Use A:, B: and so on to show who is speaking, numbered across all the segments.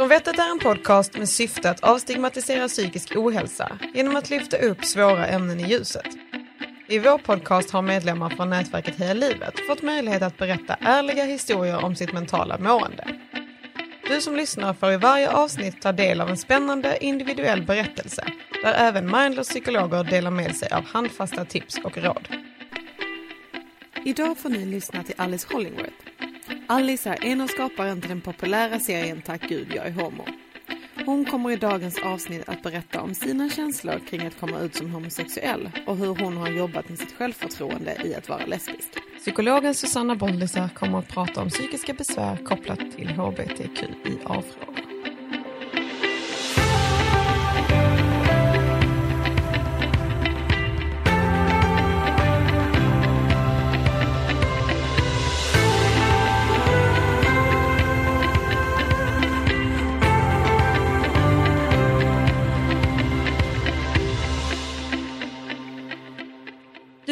A: Från Vettet är en podcast med syfte att avstigmatisera psykisk ohälsa genom att lyfta upp svåra ämnen i ljuset. I vår podcast har medlemmar från nätverket Heja Livet fått möjlighet att berätta ärliga historier om sitt mentala mående. Du som lyssnar får i varje avsnitt ta del av en spännande individuell berättelse där även mindless psykologer delar med sig av handfasta tips och råd.
B: Idag får ni lyssna till Alice Hollingworth. Alice är en av skaparen till den populära serien Tack Gud jag är homo. Hon kommer i dagens avsnitt att berätta om sina känslor kring att komma ut som homosexuell och hur hon har jobbat med sitt självförtroende i att vara lesbisk.
A: Psykologen Susanna Bondisar kommer att prata om psykiska besvär kopplat till hbtqia-frågor.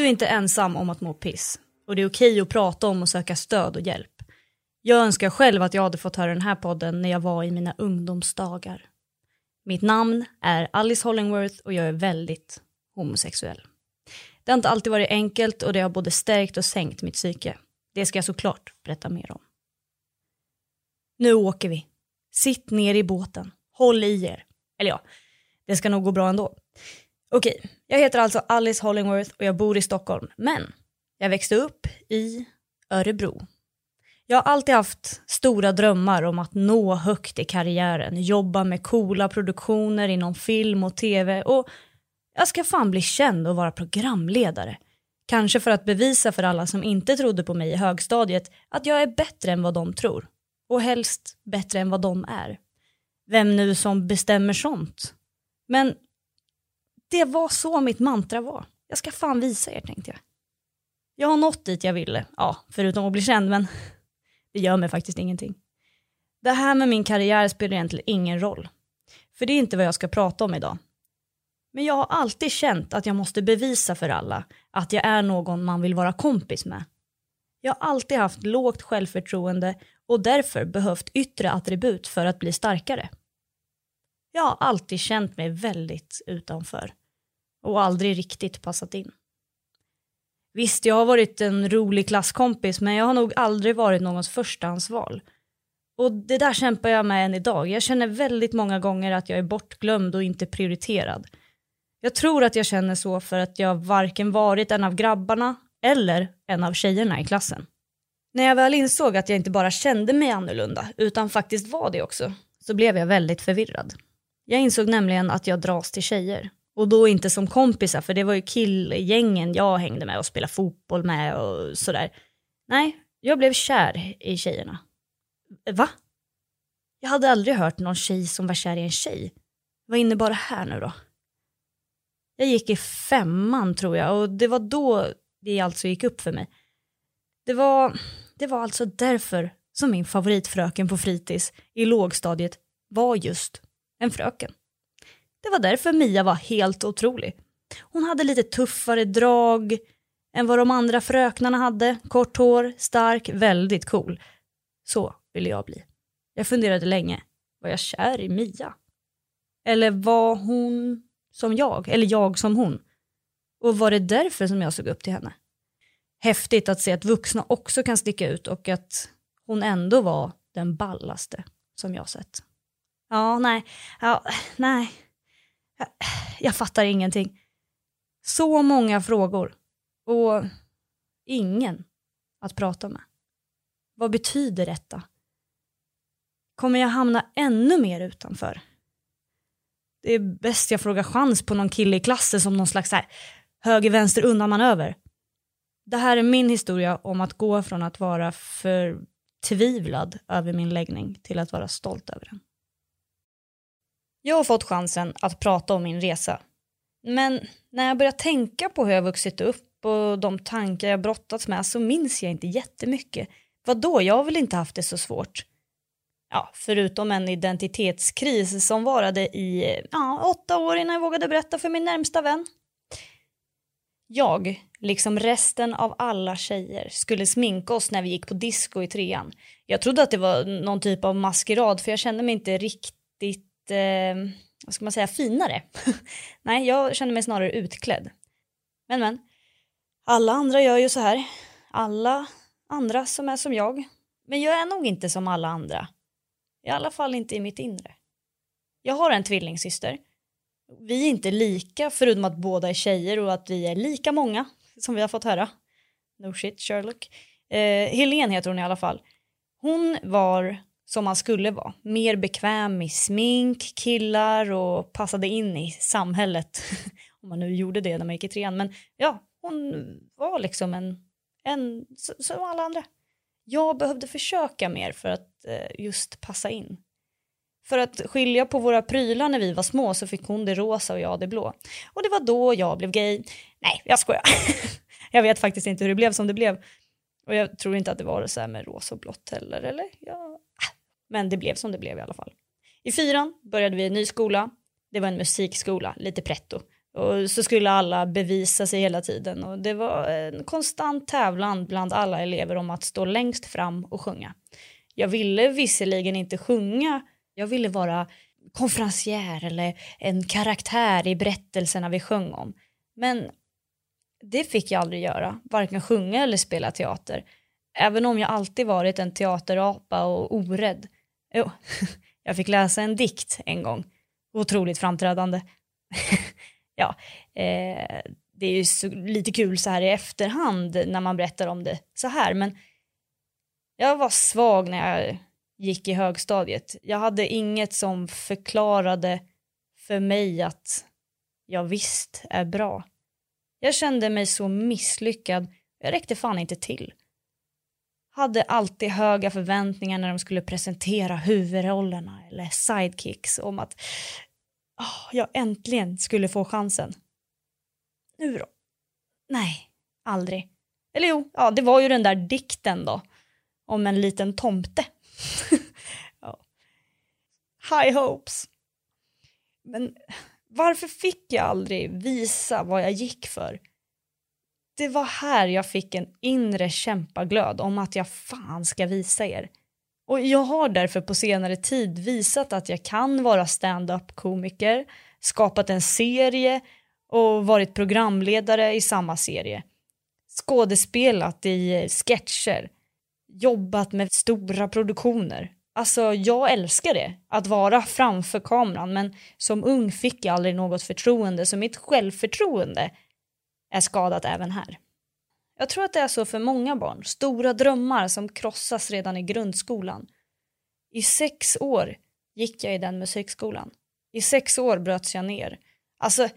C: Inte ensam om att må piss. Och det är okej att prata om och söka stöd och hjälp. Jag önskar själv att jag hade fått höra den här podden när jag var i mina ungdomsdagar. Mitt namn är Alice Hollingworth och jag är väldigt homosexuell. Det har inte alltid varit enkelt och det har både stärkt och sänkt mitt psyke. Det ska jag såklart berätta mer om. Nu åker vi. Sitt ner i båten. Håll i er. Eller ja, det ska nog gå bra ändå. Okej, jag heter alltså Alice Hollingworth och jag bor i Stockholm. Men jag växte upp i Örebro. Jag har alltid haft stora drömmar om att nå högt i karriären, jobba med coola produktioner inom film och tv och jag ska fan bli känd och vara programledare. Kanske för att bevisa för alla som inte trodde på mig i högstadiet att jag är bättre än vad de tror. Och helst bättre än vad de är. Vem nu som bestämmer sånt. Men det var så mitt mantra var. Jag ska fan visa er tänkte jag. Jag har nått dit jag ville, ja, förutom att bli känd, men det gör mig faktiskt ingenting. Det här med min karriär spelar egentligen ingen roll. För det är inte vad jag ska prata om idag. Men jag har alltid känt att jag måste bevisa för alla att jag är någon man vill vara kompis med. Jag har alltid haft lågt självförtroende och därför behövt yttre attribut för att bli starkare. Jag har alltid känt mig väldigt utanför och aldrig riktigt passat in. Visst, jag har varit en rolig klasskompis men jag har nog aldrig varit någons förstahandsval. Och det där kämpar jag med än idag. Jag känner väldigt många gånger att jag är bortglömd och inte prioriterad. Jag tror att jag känner så för att jag varken varit en av grabbarna eller en av tjejerna i klassen. När jag väl insåg att jag inte bara kände mig annorlunda utan faktiskt var det också så blev jag väldigt förvirrad. Jag insåg nämligen att jag dras till tjejer. Och då inte som kompisar, för det var ju killgängen jag hängde med och spelade fotboll med och sådär. Nej, jag blev kär i tjejerna. Va? Jag hade aldrig hört någon tjej som var kär i en tjej. Vad innebar det här nu då? Jag gick i femman tror jag och det var då det alltså gick upp för mig. Det var, det var alltså därför som min favoritfröken på fritids i lågstadiet var just en fröken. Det var därför Mia var helt otrolig. Hon hade lite tuffare drag än vad de andra fröknarna hade. Kort hår, stark, väldigt cool. Så ville jag bli. Jag funderade länge. Var jag kär i Mia? Eller var hon som jag? Eller jag som hon? Och var det därför som jag såg upp till henne? Häftigt att se att vuxna också kan sticka ut och att hon ändå var den ballaste som jag sett. Ja, nej, ja, nej. Jag, jag fattar ingenting. Så många frågor och ingen att prata med. Vad betyder detta? Kommer jag hamna ännu mer utanför? Det är bäst jag frågar chans på någon kille i klassen som någon slags höger-vänster undanmanöver. Det här är min historia om att gå från att vara förtvivlad över min läggning till att vara stolt över den. Jag har fått chansen att prata om min resa. Men när jag börjar tänka på hur jag vuxit upp och de tankar jag brottats med så minns jag inte jättemycket. Vadå, jag har väl inte haft det så svårt? Ja, förutom en identitetskris som varade i ja, åtta år innan jag vågade berätta för min närmsta vän. Jag liksom resten av alla tjejer, skulle sminka oss när vi gick på disco i trean. Jag trodde att det var någon typ av maskerad för jag kände mig inte riktigt, eh, vad ska man säga, finare. Nej, jag känner mig snarare utklädd. Men men, alla andra gör ju så här. Alla andra som är som jag. Men jag är nog inte som alla andra. I alla fall inte i mitt inre. Jag har en tvillingsyster. Vi är inte lika förutom att båda är tjejer och att vi är lika många som vi har fått höra. No shit Sherlock. Eh, Helene heter hon i alla fall. Hon var som man skulle vara. Mer bekväm i smink, killar och passade in i samhället. Om man nu gjorde det när man gick i trean. Men ja, hon var liksom en, en som alla andra. Jag behövde försöka mer för att eh, just passa in. För att skilja på våra prylar när vi var små så fick hon det rosa och jag det blå. Och det var då jag blev gay. Nej, jag skojar. jag vet faktiskt inte hur det blev som det blev. Och jag tror inte att det var så här med rosa och blått heller, eller? Jag men det blev som det blev i alla fall. I fyran började vi en ny skola. Det var en musikskola, lite pretto. Och så skulle alla bevisa sig hela tiden och det var en konstant tävlan bland alla elever om att stå längst fram och sjunga. Jag ville visserligen inte sjunga, jag ville vara konferencier eller en karaktär i berättelserna vi sjöng om. Men det fick jag aldrig göra, varken sjunga eller spela teater. Även om jag alltid varit en teaterapa och orädd. Jo, jag fick läsa en dikt en gång. Otroligt framträdande. ja, eh, det är ju så, lite kul så här i efterhand när man berättar om det så här, men jag var svag när jag gick i högstadiet. Jag hade inget som förklarade för mig att jag visst är bra. Jag kände mig så misslyckad, jag räckte fan inte till. Hade alltid höga förväntningar när de skulle presentera huvudrollerna eller sidekicks om att oh, jag äntligen skulle få chansen. Nu då? Nej, aldrig. Eller jo, ja, det var ju den där dikten då. Om en liten tomte. ja. High hopes. Men varför fick jag aldrig visa vad jag gick för? Det var här jag fick en inre kämpaglöd om att jag fan ska visa er. Och jag har därför på senare tid visat att jag kan vara stand-up komiker, skapat en serie och varit programledare i samma serie. Skådespelat i eh, sketcher, jobbat med stora produktioner. Alltså jag älskar det, att vara framför kameran men som ung fick jag aldrig något förtroende så mitt självförtroende är skadat även här. Jag tror att det är så för många barn, stora drömmar som krossas redan i grundskolan. I sex år gick jag i den musikskolan. I sex år bröts jag ner. Alltså,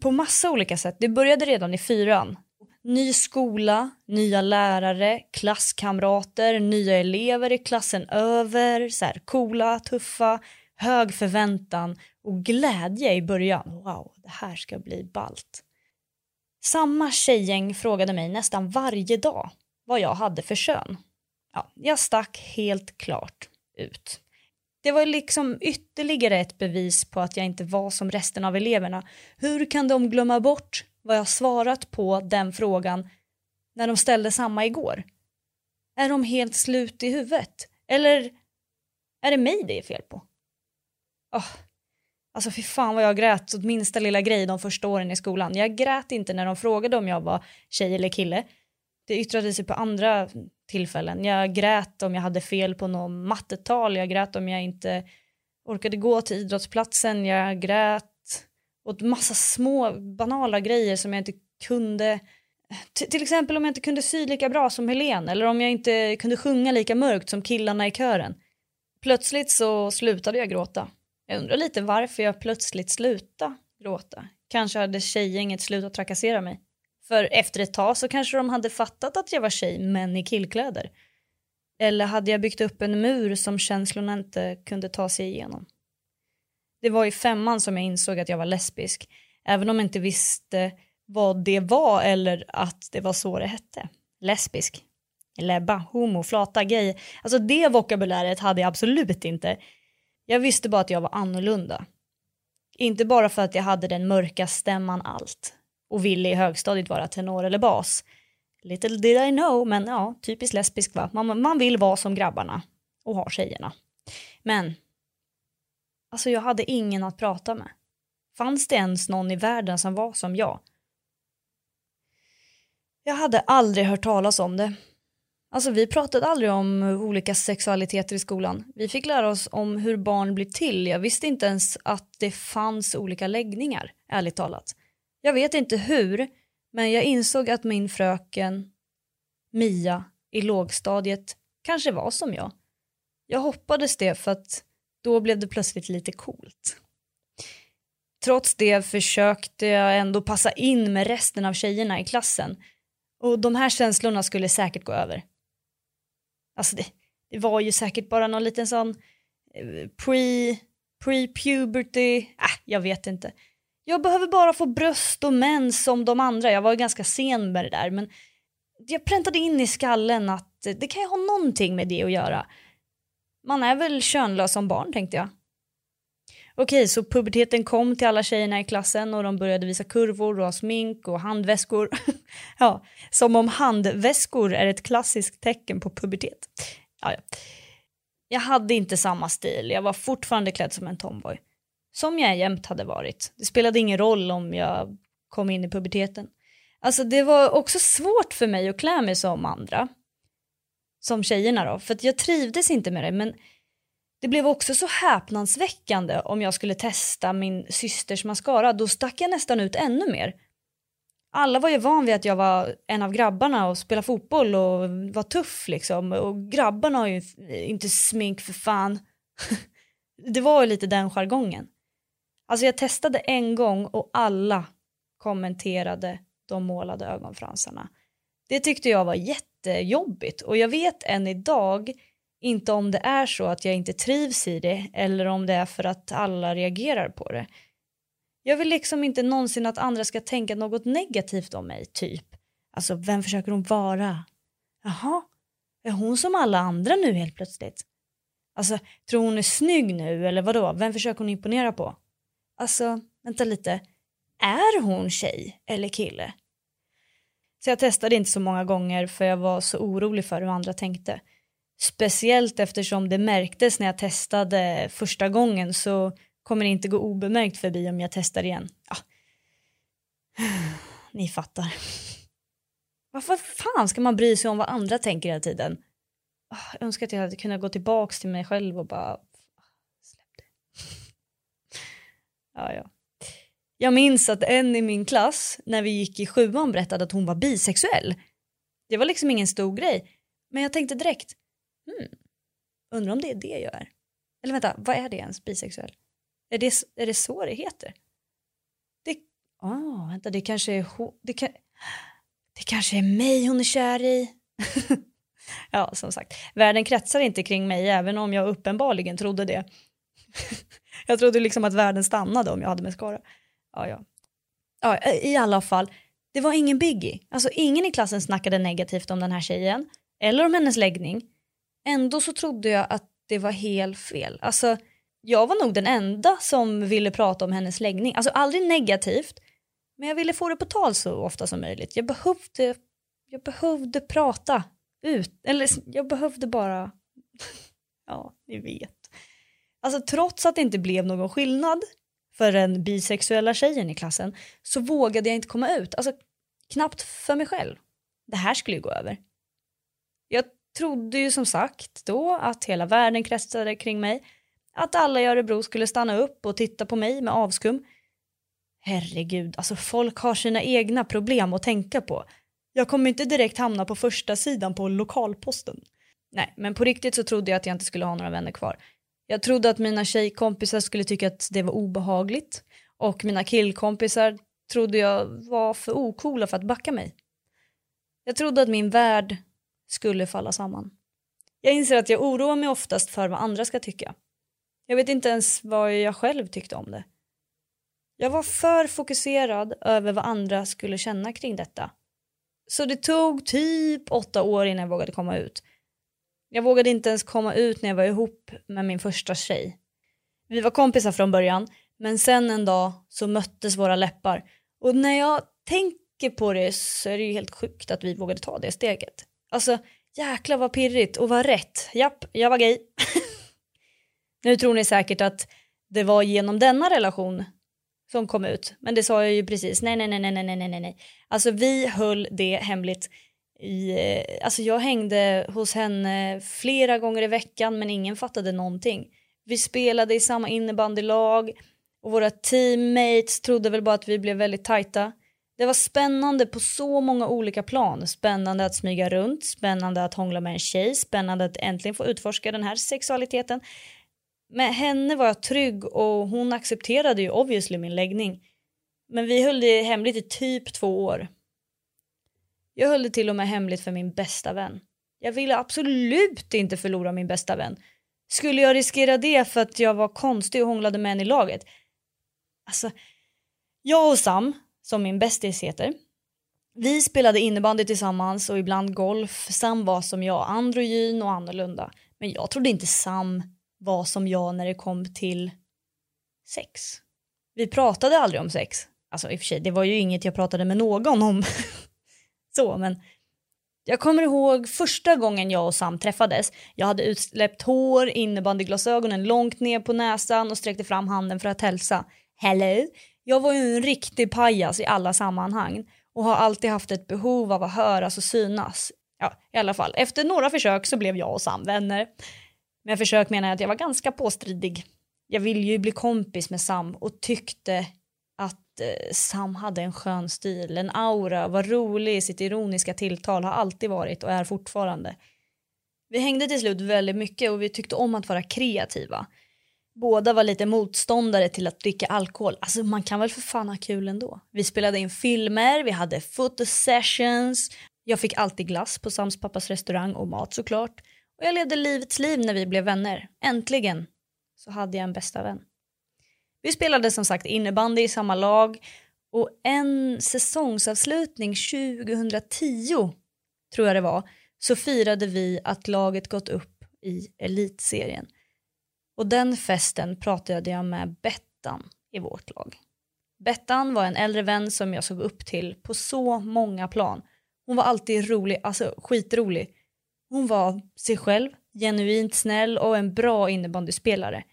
C: på massa olika sätt. Det började redan i fyran. Ny skola, nya lärare, klasskamrater, nya elever i klassen över, så här, coola, tuffa, hög förväntan och glädje i början. Wow, det här ska bli balt. Samma tjejgäng frågade mig nästan varje dag vad jag hade för kön. Ja, jag stack helt klart ut. Det var liksom ytterligare ett bevis på att jag inte var som resten av eleverna. Hur kan de glömma bort vad jag svarat på den frågan när de ställde samma igår? Är de helt slut i huvudet? Eller är det mig det är fel på? Oh, Alltså fy fan vad jag grät åt minsta lilla grej de första åren i skolan. Jag grät inte när de frågade om jag var tjej eller kille. Det yttrade sig på andra tillfällen. Jag grät om jag hade fel på något mattetal. Jag grät om jag inte orkade gå till idrottsplatsen. Jag grät åt massa små banala grejer som jag inte kunde. T till exempel om jag inte kunde sy lika bra som Helen eller om jag inte kunde sjunga lika mörkt som killarna i kören. Plötsligt så slutade jag gråta. Jag undrar lite varför jag plötsligt slutade gråta. Kanske hade tjejgänget slutat trakassera mig. För efter ett tag så kanske de hade fattat att jag var tjej men i killkläder. Eller hade jag byggt upp en mur som känslorna inte kunde ta sig igenom? Det var i femman som jag insåg att jag var lesbisk, även om jag inte visste vad det var eller att det var så det hette. Lesbisk. Lebba, homo, flata, gay. Alltså det vokabuläret hade jag absolut inte. Jag visste bara att jag var annorlunda. Inte bara för att jag hade den mörka stämman allt. och ville i högstadiet vara tenor eller bas. Little did I know, men ja, typiskt lesbisk va. Man, man vill vara som grabbarna och ha tjejerna. Men, alltså jag hade ingen att prata med. Fanns det ens någon i världen som var som jag? Jag hade aldrig hört talas om det. Alltså vi pratade aldrig om olika sexualiteter i skolan. Vi fick lära oss om hur barn blir till. Jag visste inte ens att det fanns olika läggningar, ärligt talat. Jag vet inte hur, men jag insåg att min fröken Mia i lågstadiet kanske var som jag. Jag hoppades det för att då blev det plötsligt lite coolt. Trots det försökte jag ändå passa in med resten av tjejerna i klassen och de här känslorna skulle säkert gå över. Alltså det, det var ju säkert bara någon liten sån eh, pre, pre-puberty, äh, jag vet inte. Jag behöver bara få bröst och mens som de andra. Jag var ganska sen med det där men jag präntade in i skallen att det kan ju ha någonting med det att göra. Man är väl könlös som barn tänkte jag. Okej, så puberteten kom till alla tjejerna i klassen och de började visa kurvor och ha smink och handväskor. ja, som om handväskor är ett klassiskt tecken på pubertet. Ja, ja. Jag hade inte samma stil, jag var fortfarande klädd som en tomboy. Som jag jämt hade varit. Det spelade ingen roll om jag kom in i puberteten. Alltså det var också svårt för mig att klä mig som andra. Som tjejerna då, för att jag trivdes inte med det men det blev också så häpnadsväckande om jag skulle testa min systers mascara. Då stack jag nästan ut ännu mer. Alla var ju van vid att jag var en av grabbarna och spelade fotboll och var tuff liksom. Och grabbarna har ju inte smink för fan. det var ju lite den jargongen. Alltså jag testade en gång och alla kommenterade de målade ögonfransarna. Det tyckte jag var jättejobbigt och jag vet än idag inte om det är så att jag inte trivs i det eller om det är för att alla reagerar på det. Jag vill liksom inte någonsin att andra ska tänka något negativt om mig, typ. Alltså, vem försöker hon vara? Jaha, är hon som alla andra nu helt plötsligt? Alltså, tror hon är snygg nu eller vadå? Vem försöker hon imponera på? Alltså, vänta lite. Är hon tjej eller kille? Så jag testade inte så många gånger för jag var så orolig för hur andra tänkte. Speciellt eftersom det märktes när jag testade första gången så kommer det inte gå obemärkt förbi om jag testar igen. Ja. Ni fattar. Varför fan ska man bry sig om vad andra tänker hela tiden? Ah, jag önskar att jag hade kunnat gå tillbaka till mig själv och bara släpp det. Ja, ja. Jag minns att en i min klass när vi gick i sjuan berättade att hon var bisexuell. Det var liksom ingen stor grej. Men jag tänkte direkt, hmm, undrar om det är det jag är. Eller vänta, vad är det ens, bisexuell? Är det, är det så det heter? Det, oh, vänta, det kanske är det, kan, det kanske är mig hon är kär i. ja, som sagt, världen kretsar inte kring mig även om jag uppenbarligen trodde det. jag trodde liksom att världen stannade om jag hade mascara. Ja, ja. ja, i alla fall, det var ingen biggie. Alltså ingen i klassen snackade negativt om den här tjejen eller om hennes läggning. Ändå så trodde jag att det var helt fel. Alltså, jag var nog den enda som ville prata om hennes läggning. Alltså aldrig negativt, men jag ville få det på tal så ofta som möjligt. Jag behövde, jag behövde prata ut, eller jag behövde bara, ja, ni vet. Alltså trots att det inte blev någon skillnad för den bisexuella tjejen i klassen så vågade jag inte komma ut. Alltså knappt för mig själv. Det här skulle ju gå över. Jag trodde ju som sagt då att hela världen kretsade kring mig. Att alla i Örebro skulle stanna upp och titta på mig med avskum. Herregud, alltså folk har sina egna problem att tänka på. Jag kommer inte direkt hamna på första sidan på lokalposten. Nej, men på riktigt så trodde jag att jag inte skulle ha några vänner kvar. Jag trodde att mina tjejkompisar skulle tycka att det var obehagligt och mina killkompisar trodde jag var för ocoola för att backa mig. Jag trodde att min värld skulle falla samman. Jag inser att jag oroar mig oftast för vad andra ska tycka. Jag vet inte ens vad jag själv tyckte om det. Jag var för fokuserad över vad andra skulle känna kring detta. Så det tog typ åtta år innan jag vågade komma ut. Jag vågade inte ens komma ut när jag var ihop med min första tjej. Vi var kompisar från början, men sen en dag så möttes våra läppar och när jag tänker på det så är det ju helt sjukt att vi vågade ta det steget. Alltså jäklar vad pirrigt och vad rätt. Japp, jag var gay. nu tror ni säkert att det var genom denna relation som kom ut. Men det sa jag ju precis. Nej, nej, nej, nej, nej, nej, nej. Alltså vi höll det hemligt. I, eh, alltså jag hängde hos henne flera gånger i veckan men ingen fattade någonting. Vi spelade i samma innebandylag och våra teammates trodde väl bara att vi blev väldigt tajta. Det var spännande på så många olika plan. Spännande att smyga runt, spännande att hångla med en tjej, spännande att äntligen få utforska den här sexualiteten. Med henne var jag trygg och hon accepterade ju obviously min läggning. Men vi höll det hemligt i typ två år. Jag höll det till och med hemligt för min bästa vän. Jag ville absolut inte förlora min bästa vän. Skulle jag riskera det för att jag var konstig och hånglade med en i laget? Alltså, jag och Sam, som min bästis heter, vi spelade innebandy tillsammans och ibland golf. Sam var som jag, androgyn och annorlunda. Men jag trodde inte Sam var som jag när det kom till sex. Vi pratade aldrig om sex. Alltså i och för sig, det var ju inget jag pratade med någon om. Så, men jag kommer ihåg första gången jag och Sam träffades. Jag hade utsläppt hår, innebandyglasögonen långt ner på näsan och sträckte fram handen för att hälsa. Hello! Jag var ju en riktig pajas i alla sammanhang och har alltid haft ett behov av att höras och synas. Ja, i alla fall. Efter några försök så blev jag och Sam vänner. Med försök menar jag att jag var ganska påstridig. Jag ville ju bli kompis med Sam och tyckte att eh, Sam hade en skön stil, en aura, var rolig i sitt ironiska tilltal, har alltid varit och är fortfarande. Vi hängde till slut väldigt mycket och vi tyckte om att vara kreativa. Båda var lite motståndare till att dricka alkohol. Alltså man kan väl för fan ha kul ändå. Vi spelade in filmer, vi hade fotosessions. Jag fick alltid glass på Sams pappas restaurang och mat såklart. Och jag levde livets liv när vi blev vänner. Äntligen så hade jag en bästa vän. Vi spelade som sagt innebandy i samma lag och en säsongsavslutning 2010 tror jag det var så firade vi att laget gått upp i elitserien. Och den festen pratade jag med Bettan i vårt lag. Bettan var en äldre vän som jag såg upp till på så många plan. Hon var alltid rolig, alltså skitrolig. Hon var sig själv, genuint snäll och en bra innebandyspelare.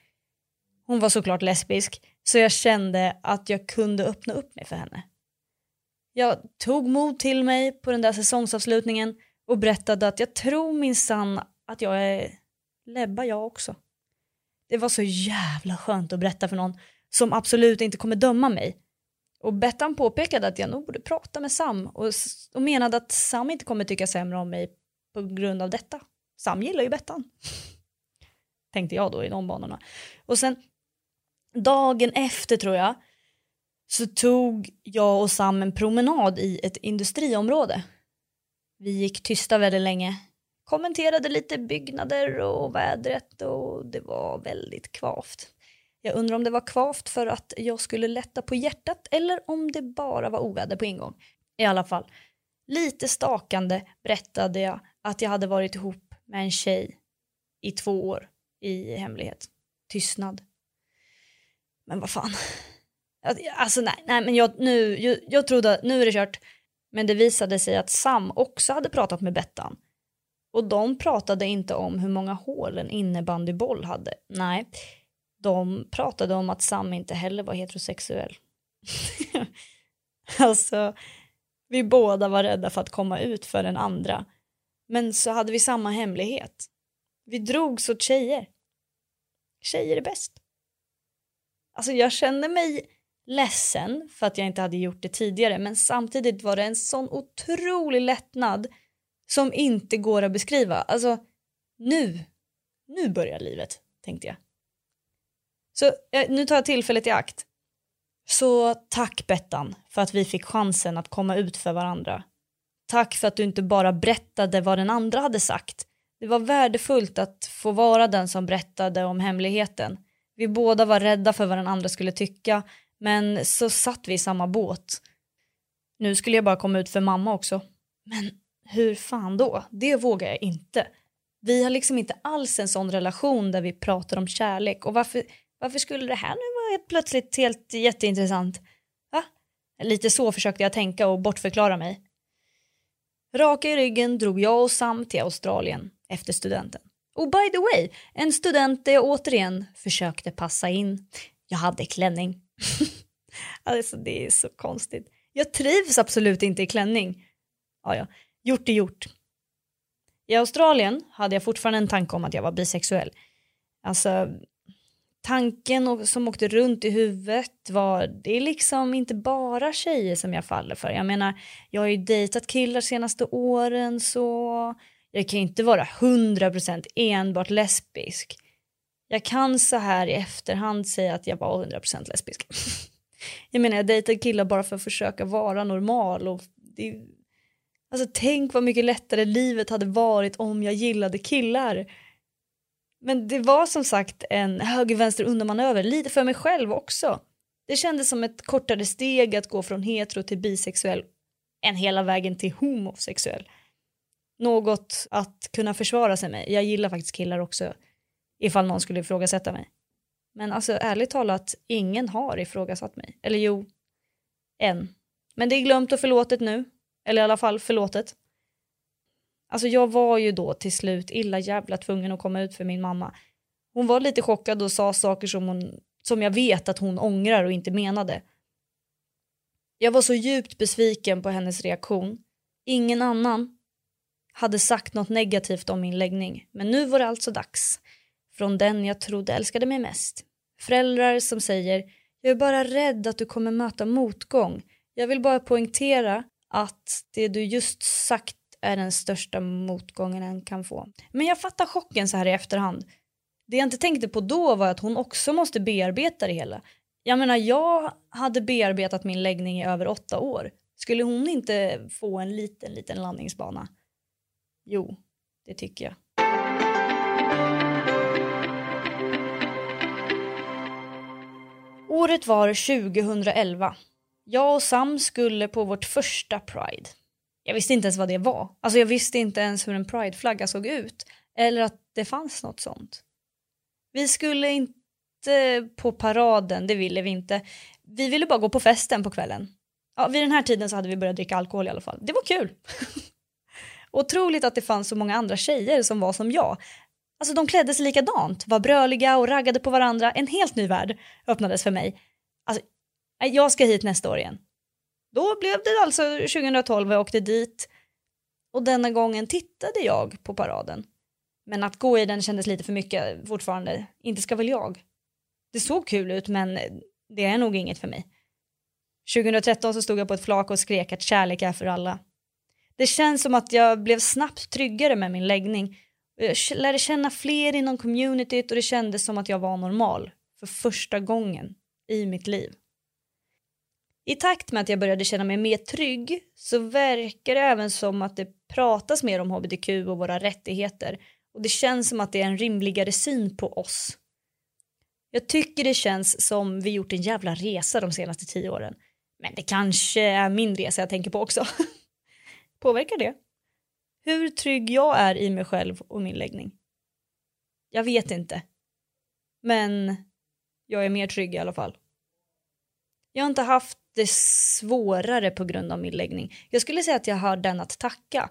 C: Hon var såklart lesbisk, så jag kände att jag kunde öppna upp mig för henne. Jag tog mod till mig på den där säsongsavslutningen och berättade att jag tror minsann att jag är lebba jag också. Det var så jävla skönt att berätta för någon som absolut inte kommer döma mig. Och Bettan påpekade att jag nog borde prata med Sam och, och menade att Sam inte kommer tycka sämre om mig på grund av detta. Sam gillar ju Bettan. Tänkte jag då i de banorna. Och sen dagen efter tror jag så tog jag och Sam en promenad i ett industriområde. Vi gick tysta väldigt länge, kommenterade lite byggnader och vädret och det var väldigt kvavt. Jag undrar om det var kvavt för att jag skulle lätta på hjärtat eller om det bara var oväder på ingång. I alla fall, lite stakande berättade jag att jag hade varit ihop med en tjej i två år i hemlighet. Tystnad. Men vad fan. Alltså nej, nej men jag, nu, jag, jag trodde att nu är det kört. Men det visade sig att Sam också hade pratat med Bettan. Och de pratade inte om hur många hål en innebandyboll hade. Nej, de pratade om att Sam inte heller var heterosexuell. alltså, vi båda var rädda för att komma ut för den andra. Men så hade vi samma hemlighet. Vi drogs åt tjejer. Tjejer är bäst. Alltså jag kände mig ledsen för att jag inte hade gjort det tidigare men samtidigt var det en sån otrolig lättnad som inte går att beskriva. Alltså nu, nu börjar livet tänkte jag. Så eh, nu tar jag tillfället i akt. Så tack Bettan för att vi fick chansen att komma ut för varandra. Tack för att du inte bara berättade vad den andra hade sagt. Det var värdefullt att få vara den som berättade om hemligheten. Vi båda var rädda för vad den andra skulle tycka, men så satt vi i samma båt. Nu skulle jag bara komma ut för mamma också. Men hur fan då? Det vågar jag inte. Vi har liksom inte alls en sån relation där vi pratar om kärlek och varför, varför skulle det här nu vara plötsligt helt jätteintressant? Va? Lite så försökte jag tänka och bortförklara mig. Raka i ryggen drog jag och Sam till Australien efter studenten. Och by the way, en student där jag återigen försökte passa in. Jag hade klänning. alltså det är så konstigt. Jag trivs absolut inte i klänning. Ja, ja, gjort är gjort. I Australien hade jag fortfarande en tanke om att jag var bisexuell. Alltså, tanken som åkte runt i huvudet var, det är liksom inte bara tjejer som jag faller för. Jag menar, jag har ju dejtat killar senaste åren så jag kan inte vara 100% enbart lesbisk. Jag kan så här i efterhand säga att jag var 100% lesbisk. jag menar jag dejtade killar bara för att försöka vara normal och det, alltså tänk vad mycket lättare livet hade varit om jag gillade killar. Men det var som sagt en höger-vänster undanmanöver, lite för mig själv också. Det kändes som ett kortare steg att gå från hetero till bisexuell än hela vägen till homosexuell. Något att kunna försvara sig med. Jag gillar faktiskt killar också, ifall någon skulle ifrågasätta mig. Men alltså ärligt talat, ingen har ifrågasatt mig. Eller jo, en. Men det är glömt och förlåtet nu. Eller i alla fall förlåtet. Alltså jag var ju då till slut illa jävla tvungen att komma ut för min mamma. Hon var lite chockad och sa saker som, hon, som jag vet att hon ångrar och inte menade. Jag var så djupt besviken på hennes reaktion. Ingen annan hade sagt något negativt om min läggning. Men nu var det alltså dags. Från den jag trodde älskade mig mest. Föräldrar som säger “Jag är bara rädd att du kommer möta motgång. Jag vill bara poängtera att det du just sagt är den största motgången en kan få. Men jag fattar chocken så här i efterhand. Det jag inte tänkte på då var att hon också måste bearbeta det hela. Jag menar, jag hade bearbetat min läggning i över åtta år. Skulle hon inte få en liten, liten landningsbana? Jo, det tycker jag. Året var 2011. Jag och Sam skulle på vårt första Pride. Jag visste inte ens vad det var. Alltså jag visste inte ens hur en prideflagga såg ut. Eller att det fanns något sånt. Vi skulle inte på paraden, det ville vi inte. Vi ville bara gå på festen på kvällen. Ja, vid den här tiden så hade vi börjat dricka alkohol i alla fall. Det var kul. Otroligt att det fanns så många andra tjejer som var som jag. Alltså de klädde sig likadant, var bröliga och raggade på varandra. En helt ny värld öppnades för mig. Nej, jag ska hit nästa år igen. Då blev det alltså 2012 jag åkte dit och denna gången tittade jag på paraden. Men att gå i den kändes lite för mycket fortfarande. Inte ska väl jag. Det såg kul ut men det är nog inget för mig. 2013 så stod jag på ett flak och skrek att kärlek är för alla. Det känns som att jag blev snabbt tryggare med min läggning. Jag lärde känna fler inom communityt och det kändes som att jag var normal för första gången i mitt liv. I takt med att jag började känna mig mer trygg så verkar det även som att det pratas mer om hbtq och våra rättigheter och det känns som att det är en rimligare syn på oss. Jag tycker det känns som vi gjort en jävla resa de senaste tio åren. Men det kanske är min resa jag tänker på också. Påverkar det? Hur trygg jag är i mig själv och min läggning? Jag vet inte. Men jag är mer trygg i alla fall. Jag har inte haft det svårare på grund av min läggning. Jag skulle säga att jag har den att tacka.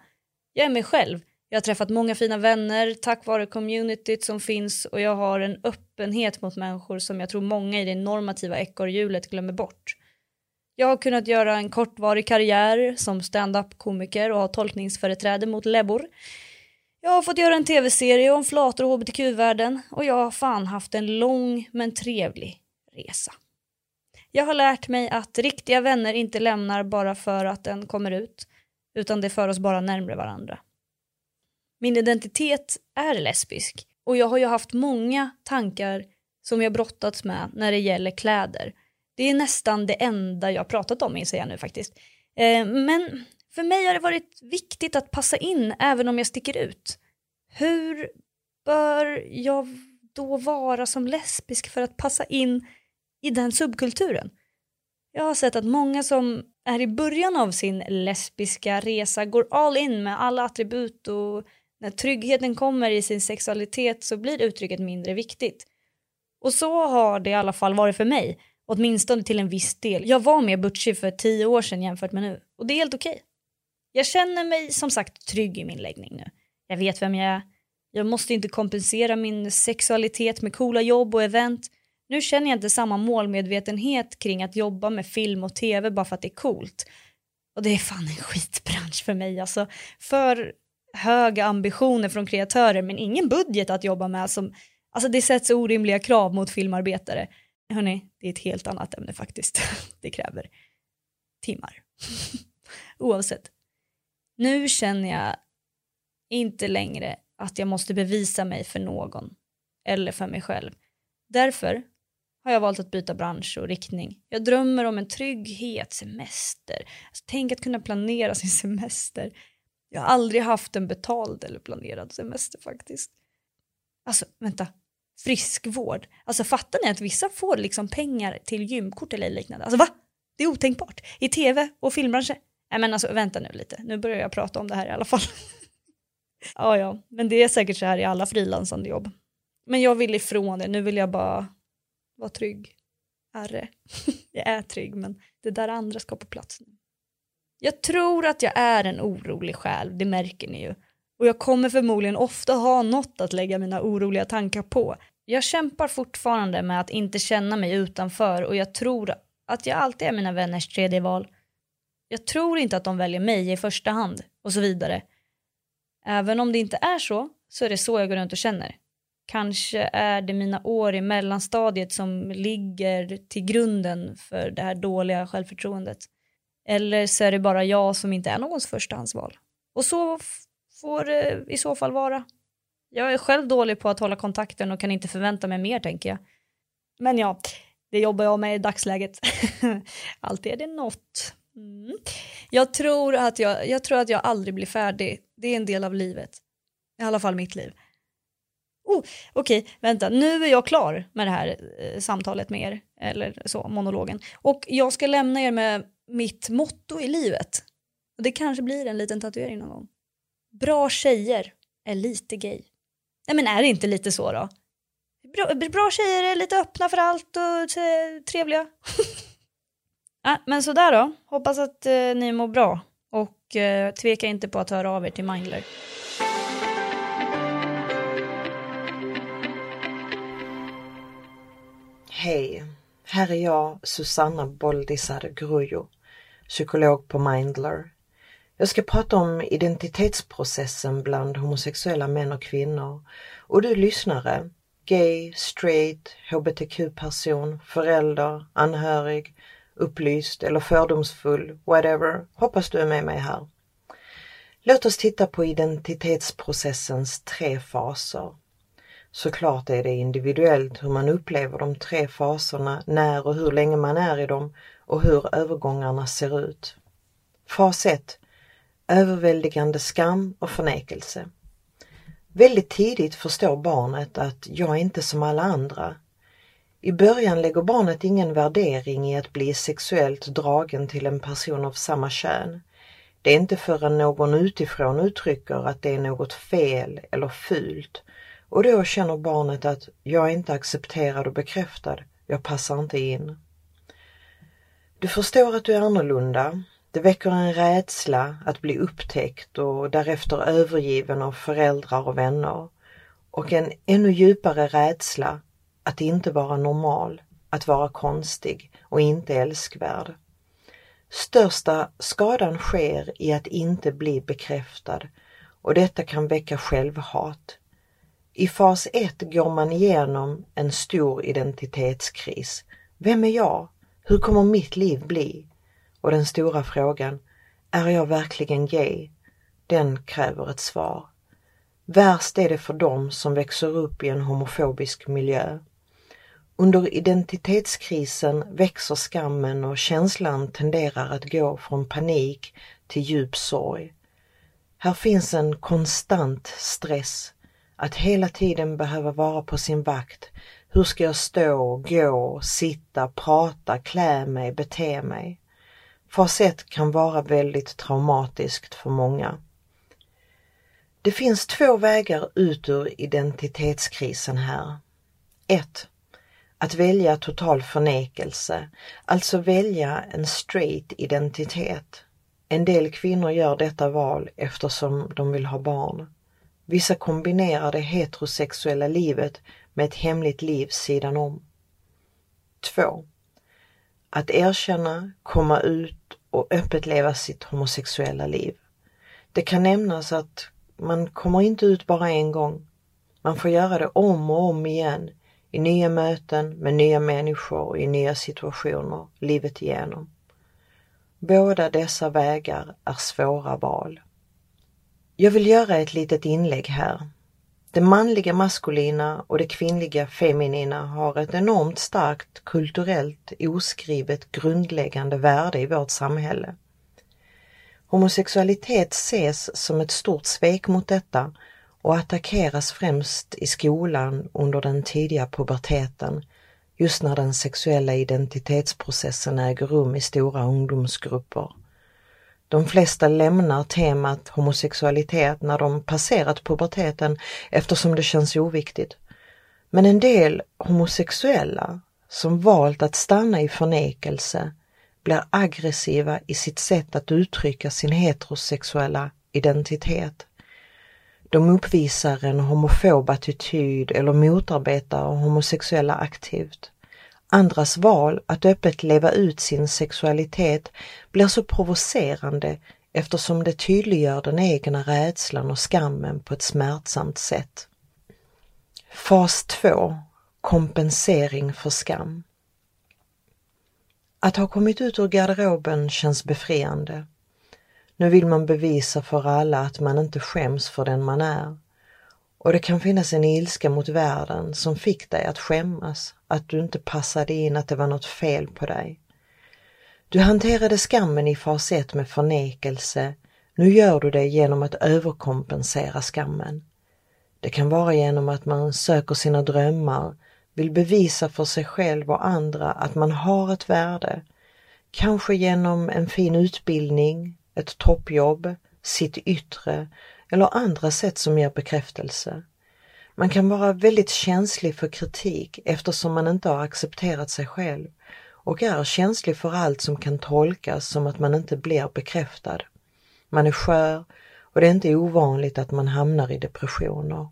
C: Jag är mig själv. Jag har träffat många fina vänner tack vare communityt som finns och jag har en öppenhet mot människor som jag tror många i det normativa ekorrhjulet glömmer bort. Jag har kunnat göra en kortvarig karriär som stand-up komiker och ha tolkningsföreträde mot lebbor. Jag har fått göra en tv-serie om flator och hbtq-världen och jag har fan haft en lång men trevlig resa. Jag har lärt mig att riktiga vänner inte lämnar bara för att den kommer ut, utan det för oss bara närmre varandra. Min identitet är lesbisk och jag har ju haft många tankar som jag brottats med när det gäller kläder. Det är nästan det enda jag pratat om inser jag nu faktiskt. Eh, men för mig har det varit viktigt att passa in även om jag sticker ut. Hur bör jag då vara som lesbisk för att passa in i den subkulturen. Jag har sett att många som är i början av sin lesbiska resa går all in med alla attribut och när tryggheten kommer i sin sexualitet så blir uttrycket mindre viktigt. Och så har det i alla fall varit för mig Åtminstone till en viss del. Jag var mer butchig för tio år sedan jämfört med nu. Och det är helt okej. Okay. Jag känner mig som sagt trygg i min läggning nu. Jag vet vem jag är. Jag måste inte kompensera min sexualitet med coola jobb och event. Nu känner jag inte samma målmedvetenhet kring att jobba med film och tv bara för att det är coolt. Och det är fan en skitbransch för mig alltså. För höga ambitioner från kreatörer men ingen budget att jobba med. Som, alltså det sätts orimliga krav mot filmarbetare. Hörni, det är ett helt annat ämne faktiskt. Det kräver timmar. Oavsett. Nu känner jag inte längre att jag måste bevisa mig för någon eller för mig själv. Därför har jag valt att byta bransch och riktning. Jag drömmer om en trygghet, semester. Alltså, tänk att kunna planera sin semester. Jag har aldrig haft en betald eller planerad semester faktiskt. Alltså, vänta. Friskvård. Alltså fattar ni att vissa får liksom pengar till gymkort eller liknande? Alltså va? Det är otänkbart. I tv och filmbranschen. Nej men alltså vänta nu lite. Nu börjar jag prata om det här i alla fall. ja, ja, men det är säkert så här i alla frilansande jobb. Men jag vill ifrån det. Nu vill jag bara var trygg. Herre. jag är trygg men det där andra ska på plats nu. Jag tror att jag är en orolig själ, det märker ni ju. Och jag kommer förmodligen ofta ha något att lägga mina oroliga tankar på. Jag kämpar fortfarande med att inte känna mig utanför och jag tror att jag alltid är mina vänners tredje val. Jag tror inte att de väljer mig i första hand och så vidare. Även om det inte är så, så är det så jag går runt och känner. Kanske är det mina år i mellanstadiet som ligger till grunden för det här dåliga självförtroendet. Eller så är det bara jag som inte är någons förstahandsval. Och så får det i så fall vara. Jag är själv dålig på att hålla kontakten och kan inte förvänta mig mer tänker jag. Men ja, det jobbar jag med i dagsläget. Alltid är det något. Mm. Jag, tror att jag, jag tror att jag aldrig blir färdig. Det är en del av livet. I alla fall mitt liv. Oh, Okej, okay, vänta, nu är jag klar med det här eh, samtalet med er, eller så, monologen. Och jag ska lämna er med mitt motto i livet. Och det kanske blir en liten tatuering någon gång. Bra tjejer är lite gay. Nej men är det inte lite så då? Bra, bra tjejer är lite öppna för allt och eh, trevliga. ja, ah, men sådär då. Hoppas att eh, ni mår bra. Och eh, tveka inte på att höra av er till Mindler.
D: Hej, här är jag Susanna Boldisar Grujo, psykolog på Mindler. Jag ska prata om identitetsprocessen bland homosexuella män och kvinnor och du lyssnare, gay, straight, hbtq-person, förälder, anhörig, upplyst eller fördomsfull, whatever, hoppas du är med mig här. Låt oss titta på identitetsprocessens tre faser. Såklart är det individuellt hur man upplever de tre faserna, när och hur länge man är i dem och hur övergångarna ser ut. Fas 1. Överväldigande skam och förnekelse. Väldigt tidigt förstår barnet att jag är inte som alla andra. I början lägger barnet ingen värdering i att bli sexuellt dragen till en person av samma kön. Det är inte förrän någon utifrån uttrycker att det är något fel eller fult och då känner barnet att jag är inte accepterad och bekräftad, jag passar inte in. Du förstår att du är annorlunda. Det väcker en rädsla att bli upptäckt och därefter övergiven av föräldrar och vänner. Och en ännu djupare rädsla att inte vara normal, att vara konstig och inte älskvärd. Största skadan sker i att inte bli bekräftad och detta kan väcka självhat, i fas 1 går man igenom en stor identitetskris. Vem är jag? Hur kommer mitt liv bli? Och den stora frågan, är jag verkligen gay? Den kräver ett svar. Värst är det för dem som växer upp i en homofobisk miljö. Under identitetskrisen växer skammen och känslan tenderar att gå från panik till djup sorg. Här finns en konstant stress att hela tiden behöva vara på sin vakt. Hur ska jag stå, gå, sitta, prata, klä mig, bete mig? Fas 1 kan vara väldigt traumatiskt för många. Det finns två vägar ut ur identitetskrisen här. 1. Att välja total förnekelse, alltså välja en straight identitet. En del kvinnor gör detta val eftersom de vill ha barn. Vissa kombinerar det heterosexuella livet med ett hemligt liv sidan om. 2. Att erkänna, komma ut och öppet leva sitt homosexuella liv. Det kan nämnas att man kommer inte ut bara en gång. Man får göra det om och om igen i nya möten med nya människor och i nya situationer livet igenom. Båda dessa vägar är svåra val. Jag vill göra ett litet inlägg här. Det manliga maskulina och det kvinnliga feminina har ett enormt starkt kulturellt oskrivet grundläggande värde i vårt samhälle. Homosexualitet ses som ett stort svek mot detta och attackeras främst i skolan under den tidiga puberteten, just när den sexuella identitetsprocessen äger rum i stora ungdomsgrupper. De flesta lämnar temat homosexualitet när de passerat puberteten eftersom det känns oviktigt. Men en del homosexuella som valt att stanna i förnekelse blir aggressiva i sitt sätt att uttrycka sin heterosexuella identitet. De uppvisar en homofob attityd eller motarbetar homosexuella aktivt. Andras val att öppet leva ut sin sexualitet blir så provocerande eftersom det tydliggör den egna rädslan och skammen på ett smärtsamt sätt. Fas 2 Kompensering för skam Att ha kommit ut ur garderoben känns befriande. Nu vill man bevisa för alla att man inte skäms för den man är. Och det kan finnas en ilska mot världen som fick dig att skämmas, att du inte passade in, att det var något fel på dig. Du hanterade skammen i fas 1 med förnekelse. Nu gör du det genom att överkompensera skammen. Det kan vara genom att man söker sina drömmar, vill bevisa för sig själv och andra att man har ett värde. Kanske genom en fin utbildning, ett toppjobb, sitt yttre eller andra sätt som ger bekräftelse. Man kan vara väldigt känslig för kritik eftersom man inte har accepterat sig själv och är känslig för allt som kan tolkas som att man inte blir bekräftad. Man är skör och det är inte ovanligt att man hamnar i depressioner.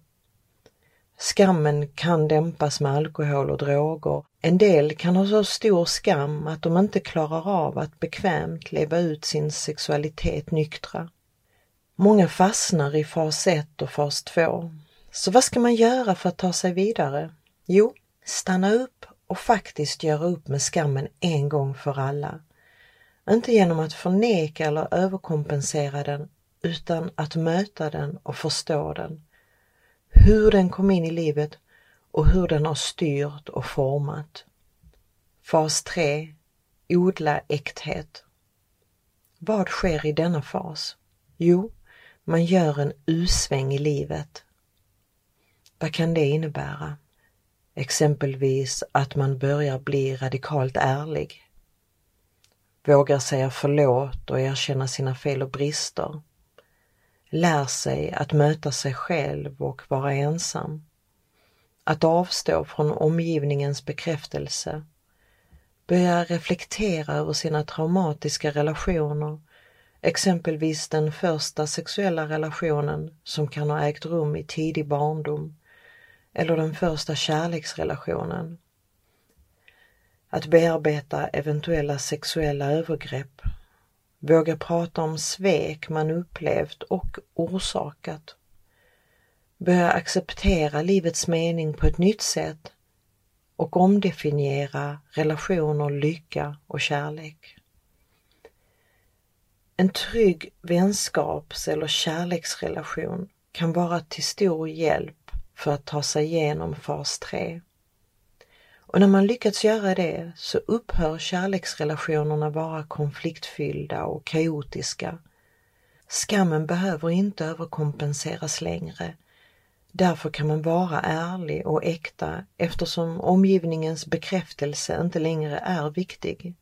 D: Skammen kan dämpas med alkohol och droger. En del kan ha så stor skam att de inte klarar av att bekvämt leva ut sin sexualitet nyktra. Många fastnar i fas 1 och fas 2. Så vad ska man göra för att ta sig vidare? Jo, stanna upp och faktiskt göra upp med skammen en gång för alla. Inte genom att förneka eller överkompensera den utan att möta den och förstå den hur den kom in i livet och hur den har styrt och format. Fas 3. Odla äkthet. Vad sker i denna fas? Jo, man gör en U-sväng i livet. Vad kan det innebära? Exempelvis att man börjar bli radikalt ärlig. Vågar säga förlåt och erkänna sina fel och brister lär sig att möta sig själv och vara ensam. Att avstå från omgivningens bekräftelse. Börja reflektera över sina traumatiska relationer, exempelvis den första sexuella relationen som kan ha ägt rum i tidig barndom eller den första kärleksrelationen. Att bearbeta eventuella sexuella övergrepp Våga prata om svek man upplevt och orsakat. Börja acceptera livets mening på ett nytt sätt och omdefiniera relationer, lycka och kärlek. En trygg vänskaps eller kärleksrelation kan vara till stor hjälp för att ta sig igenom fas 3. Och när man lyckats göra det så upphör kärleksrelationerna vara konfliktfyllda och kaotiska. Skammen behöver inte överkompenseras längre. Därför kan man vara ärlig och äkta eftersom omgivningens bekräftelse inte längre är viktig.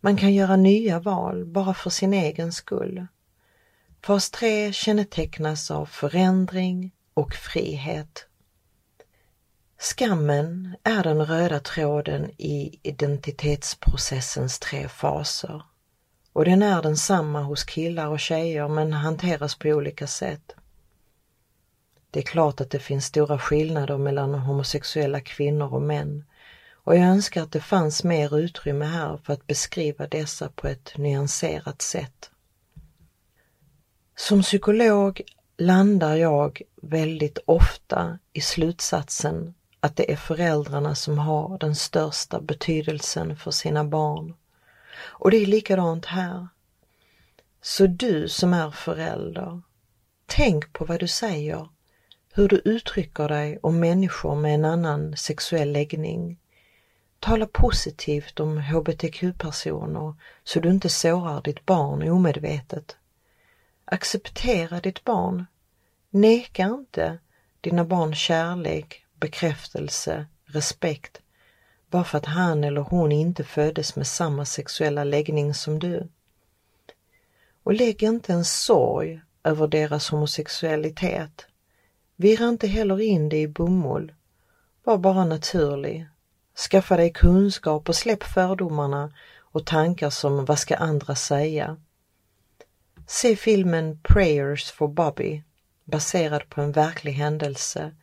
D: Man kan göra nya val bara för sin egen skull. Fas 3 kännetecknas av förändring och frihet. Skammen är den röda tråden i identitetsprocessens tre faser. Och den är densamma hos killar och tjejer men hanteras på olika sätt. Det är klart att det finns stora skillnader mellan homosexuella kvinnor och män och jag önskar att det fanns mer utrymme här för att beskriva dessa på ett nyanserat sätt. Som psykolog landar jag väldigt ofta i slutsatsen att det är föräldrarna som har den största betydelsen för sina barn. Och det är likadant här. Så du som är förälder, tänk på vad du säger, hur du uttrycker dig om människor med en annan sexuell läggning. Tala positivt om hbtq-personer så du inte sårar ditt barn omedvetet. Acceptera ditt barn. Neka inte dina barn kärlek, bekräftelse, respekt bara för att han eller hon inte föddes med samma sexuella läggning som du. Och lägg inte en sorg över deras homosexualitet. Virra inte heller in det i bomull. Var bara naturlig. Skaffa dig kunskap och släpp fördomarna och tankar som vad ska andra säga? Se filmen Prayers for Bobby baserad på en verklig händelse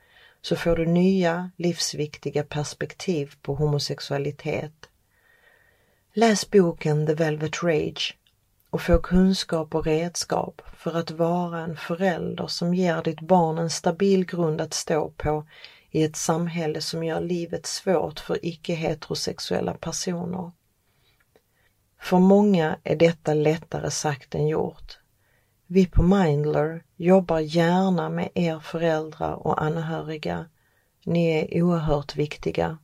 D: så får du nya livsviktiga perspektiv på homosexualitet. Läs boken The Velvet Rage och få kunskap och redskap för att vara en förälder som ger ditt barn en stabil grund att stå på i ett samhälle som gör livet svårt för icke-heterosexuella personer. För många är detta lättare sagt än gjort. Vi på Mindler jobbar gärna med er föräldrar och anhöriga. Ni är oerhört viktiga.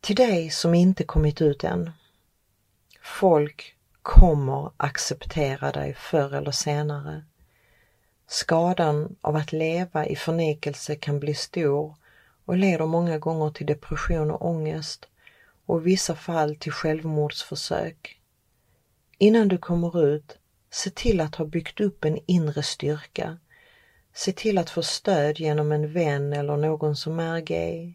D: Till dig som inte kommit ut än. Folk kommer acceptera dig förr eller senare. Skadan av att leva i förnekelse kan bli stor och leder många gånger till depression och ångest och i vissa fall till självmordsförsök. Innan du kommer ut, se till att ha byggt upp en inre styrka. Se till att få stöd genom en vän eller någon som är gay.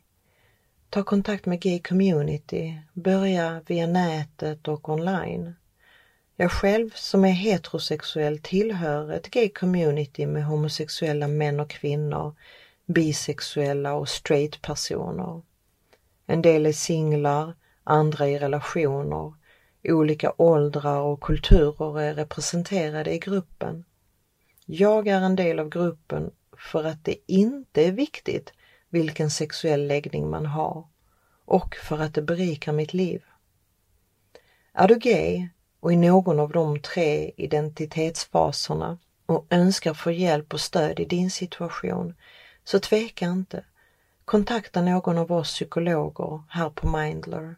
D: Ta kontakt med gay community, börja via nätet och online. Jag själv som är heterosexuell tillhör ett gay community med homosexuella män och kvinnor, bisexuella och straight personer. En del är singlar, andra i relationer. Olika åldrar och kulturer är representerade i gruppen. Jag är en del av gruppen för att det inte är viktigt vilken sexuell läggning man har och för att det berikar mitt liv. Är du gay och i någon av de tre identitetsfaserna och önskar få hjälp och stöd i din situation, så tveka inte. Kontakta någon av oss psykologer här på Mindler.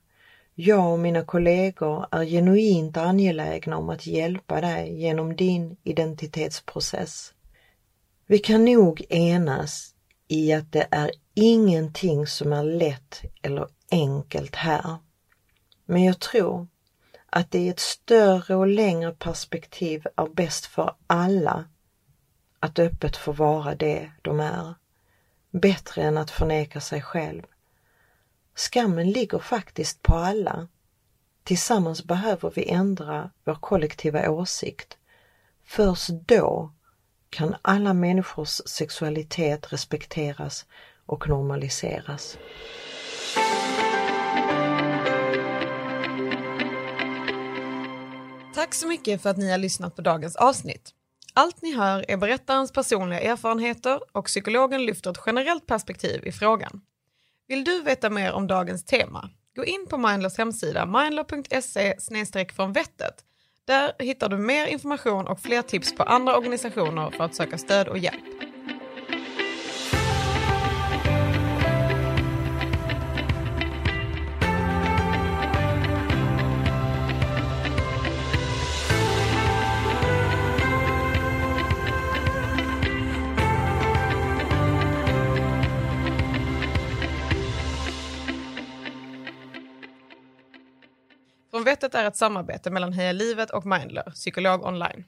D: Jag och mina kollegor är genuint angelägna om att hjälpa dig genom din identitetsprocess. Vi kan nog enas i att det är ingenting som är lätt eller enkelt här. Men jag tror att det i ett större och längre perspektiv är bäst för alla att öppet få vara det de är. Bättre än att förneka sig själv. Skammen ligger faktiskt på alla. Tillsammans behöver vi ändra vår kollektiva åsikt. Först då kan alla människors sexualitet respekteras och normaliseras.
A: Tack så mycket för att ni har lyssnat på dagens avsnitt. Allt ni hör är berättarens personliga erfarenheter och psykologen lyfter ett generellt perspektiv i frågan. Vill du veta mer om dagens tema? Gå in på Mindlers hemsida mindler.se från vettet. Där hittar du mer information och fler tips på andra organisationer för att söka stöd och hjälp. Från är ett samarbete mellan Heja Livet och Mindler, psykolog online.